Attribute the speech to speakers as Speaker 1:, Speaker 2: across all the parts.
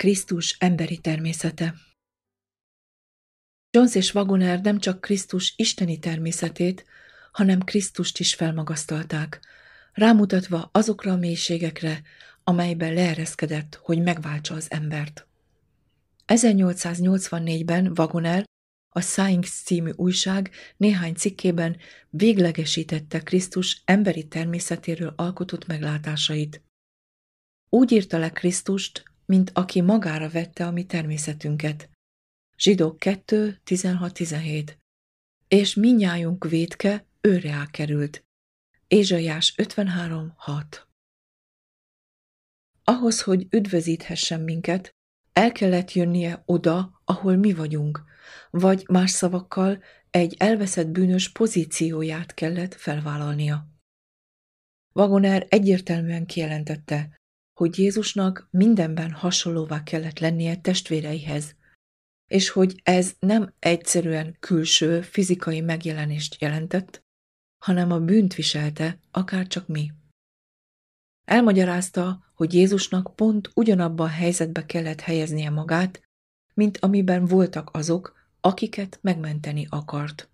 Speaker 1: Krisztus emberi természete Jones és Wagoner nem csak Krisztus isteni természetét, hanem Krisztust is felmagasztalták, rámutatva azokra a mélységekre, amelyben leereszkedett, hogy megváltsa az embert. 1884-ben Wagoner a Science című újság néhány cikkében véglegesítette Krisztus emberi természetéről alkotott meglátásait. Úgy írta le Krisztust, mint aki magára vette a mi természetünket. Zsidók 2, 16-17 És minnyájunk védke őre került. Ézsaiás 53, 6 Ahhoz, hogy üdvözíthessen minket, el kellett jönnie oda, ahol mi vagyunk, vagy más szavakkal egy elveszett bűnös pozícióját kellett felvállalnia. Wagoner egyértelműen kijelentette, hogy Jézusnak mindenben hasonlóvá kellett lennie testvéreihez, és hogy ez nem egyszerűen külső fizikai megjelenést jelentett, hanem a bűnt viselte, akár csak mi. Elmagyarázta, hogy Jézusnak pont ugyanabban a helyzetbe kellett helyeznie magát, mint amiben voltak azok, akiket megmenteni akart.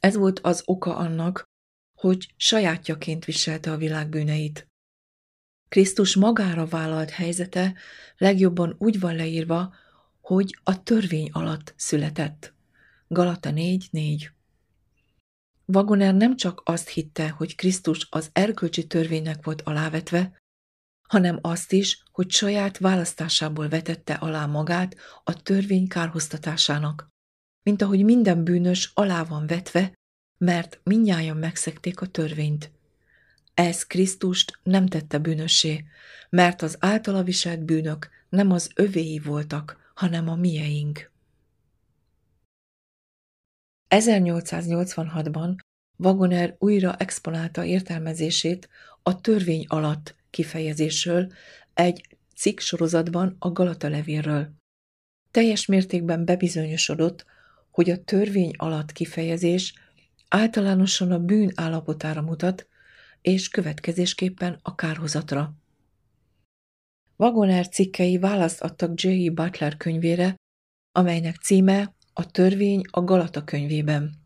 Speaker 1: Ez volt az oka annak, hogy sajátjaként viselte a világ bűneit. Krisztus magára vállalt helyzete legjobban úgy van leírva, hogy a törvény alatt született. Galata 4.4 Wagoner nem csak azt hitte, hogy Krisztus az erkölcsi törvénynek volt alávetve, hanem azt is, hogy saját választásából vetette alá magát a törvény kárhoztatásának, mint ahogy minden bűnös alá van vetve, mert minnyáján megszekték a törvényt. Ez Krisztust nem tette bűnössé, mert az általa viselt bűnök nem az övéi voltak, hanem a mieink. 1886-ban Wagoner újra exponálta értelmezését a törvény alatt kifejezésről egy cikk sorozatban a Galata levélről. Teljes mértékben bebizonyosodott, hogy a törvény alatt kifejezés általánosan a bűn állapotára mutat, és következésképpen a kárhozatra. Wagoner cikkei választ adtak J. Butler könyvére, amelynek címe a törvény a Galata könyvében.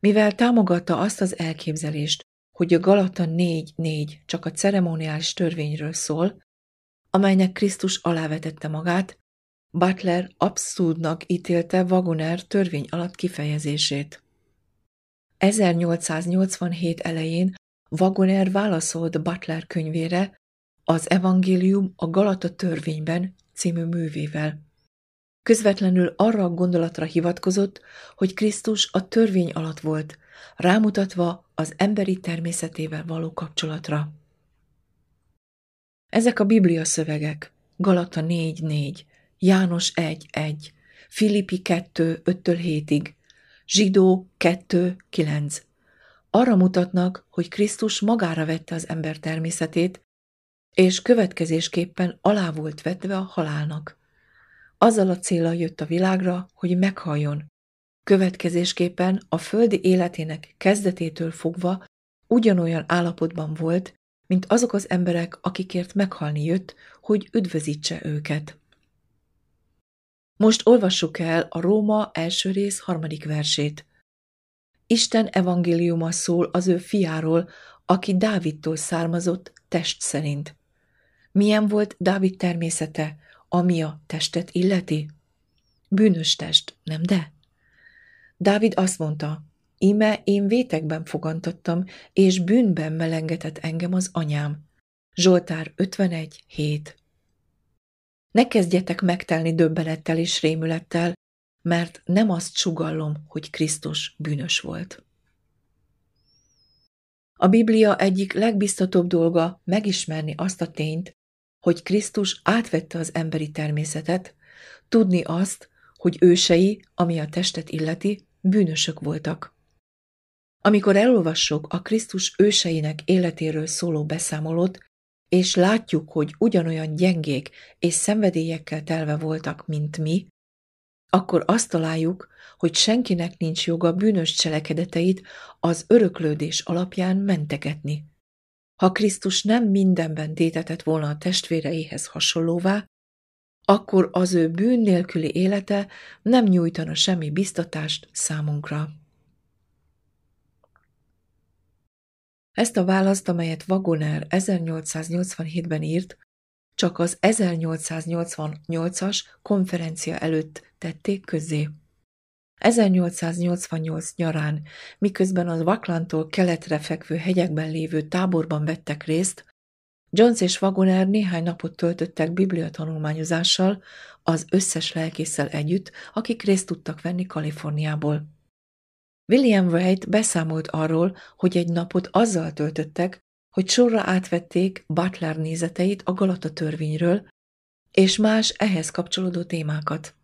Speaker 1: Mivel támogatta azt az elképzelést, hogy a Galata 4.4 csak a ceremoniális törvényről szól, amelynek Krisztus alávetette magát, Butler abszurdnak ítélte Wagoner törvény alatt kifejezését. 1887 elején Wagoner válaszolt Butler könyvére az Evangélium a Galata törvényben című művével. Közvetlenül arra a gondolatra hivatkozott, hogy Krisztus a törvény alatt volt, rámutatva az emberi természetével való kapcsolatra. Ezek a Biblia szövegek, Galata 4.4, János 1.1, Filippi 2.5-7-ig, Zsidó 2.9, arra mutatnak, hogy Krisztus magára vette az ember természetét, és következésképpen alá volt vetve a halálnak. Azzal a célral jött a világra, hogy meghalljon. Következésképpen a földi életének kezdetétől fogva ugyanolyan állapotban volt, mint azok az emberek, akikért meghalni jött, hogy üdvözítse őket. Most olvassuk el a Róma első rész harmadik versét. Isten evangéliuma szól az ő fiáról, aki Dávidtól származott test szerint. Milyen volt Dávid természete, ami a testet illeti? Bűnös test, nem de? Dávid azt mondta, íme én vétekben fogantattam, és bűnben melengetett engem az anyám. Zsoltár 51, 7 Ne kezdjetek megtelni döbbenettel és rémülettel, mert nem azt sugallom, hogy Krisztus bűnös volt. A Biblia egyik legbiztatóbb dolga megismerni azt a tényt, hogy Krisztus átvette az emberi természetet, tudni azt, hogy ősei, ami a testet illeti, bűnösök voltak. Amikor elolvassuk a Krisztus őseinek életéről szóló beszámolót, és látjuk, hogy ugyanolyan gyengék és szenvedélyekkel telve voltak, mint mi, akkor azt találjuk, hogy senkinek nincs joga bűnös cselekedeteit az öröklődés alapján mentegetni. ha Krisztus nem mindenben tétetett volna a testvéreihez hasonlóvá, akkor az ő bűn nélküli élete nem nyújtana semmi biztatást számunkra. Ezt a választ, amelyet Wagoner 1887-ben írt, csak az 1888-as konferencia előtt tették közé. 1888 nyarán, miközben az Vaklantól keletre fekvő hegyekben lévő táborban vettek részt, Jones és Wagoner néhány napot töltöttek bibliatanulmányozással az összes lelkészsel együtt, akik részt tudtak venni Kaliforniából. William Wright beszámolt arról, hogy egy napot azzal töltöttek, hogy sorra átvették Butler nézeteit a Galata törvényről, és más ehhez kapcsolódó témákat.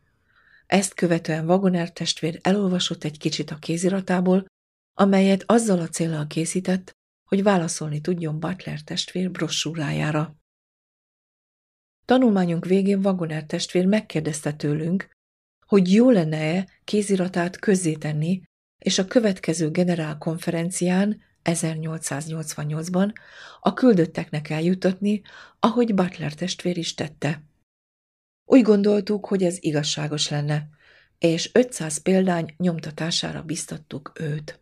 Speaker 1: Ezt követően Wagoner testvér elolvasott egy kicsit a kéziratából, amelyet azzal a célral készített, hogy válaszolni tudjon Butler testvér brossúrájára. Tanulmányunk végén Wagoner testvér megkérdezte tőlünk, hogy jó lenne-e kéziratát közzétenni, és a következő generálkonferencián 1888-ban a küldötteknek eljutatni, ahogy Butler testvér is tette. Úgy gondoltuk, hogy ez igazságos lenne, és 500 példány nyomtatására biztattuk őt.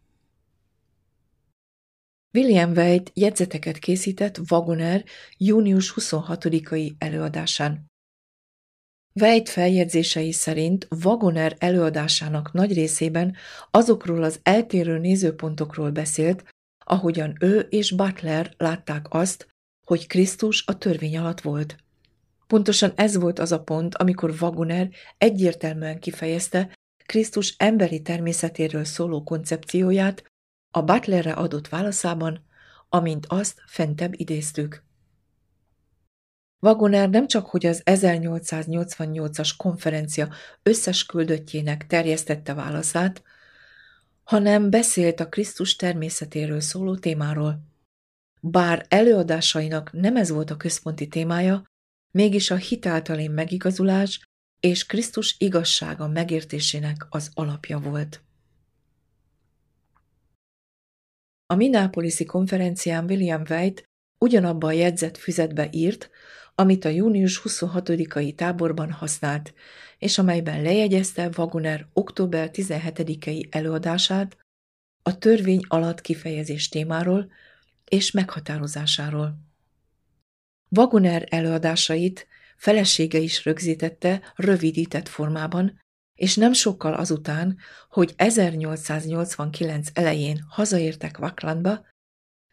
Speaker 1: William White jegyzeteket készített Wagoner június 26-ai előadásán. White feljegyzései szerint Wagoner előadásának nagy részében azokról az eltérő nézőpontokról beszélt, ahogyan ő és Butler látták azt, hogy Krisztus a törvény alatt volt. Pontosan ez volt az a pont, amikor Wagoner egyértelműen kifejezte Krisztus emberi természetéről szóló koncepcióját a Butlerre adott válaszában, amint azt fentebb idéztük. Wagoner nem csak, hogy az 1888-as konferencia összes küldöttjének terjesztette válaszát, hanem beszélt a Krisztus természetéről szóló témáról. Bár előadásainak nem ez volt a központi témája, mégis a hitáltali megigazulás és Krisztus igazsága megértésének az alapja volt. A Minneapolis-i konferencián William White ugyanabba a jegyzett füzetbe írt, amit a június 26-ai táborban használt, és amelyben lejegyezte Wagoner október 17-i előadását a törvény alatt kifejezés témáról és meghatározásáról. Wagoner előadásait felesége is rögzítette rövidített formában, és nem sokkal azután, hogy 1889 elején hazaértek Vaklandba,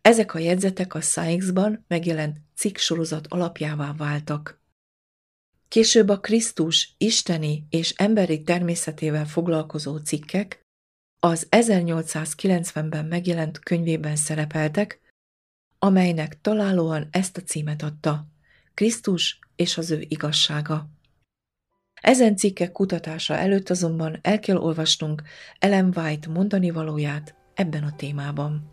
Speaker 1: ezek a jegyzetek a Sykes-ban megjelent cikksorozat alapjává váltak. Később a Krisztus isteni és emberi természetével foglalkozó cikkek az 1890-ben megjelent könyvében szerepeltek, amelynek találóan ezt a címet adta, Krisztus és az ő igazsága. Ezen cikkek kutatása előtt azonban el kell olvasnunk Ellen White mondani valóját ebben a témában.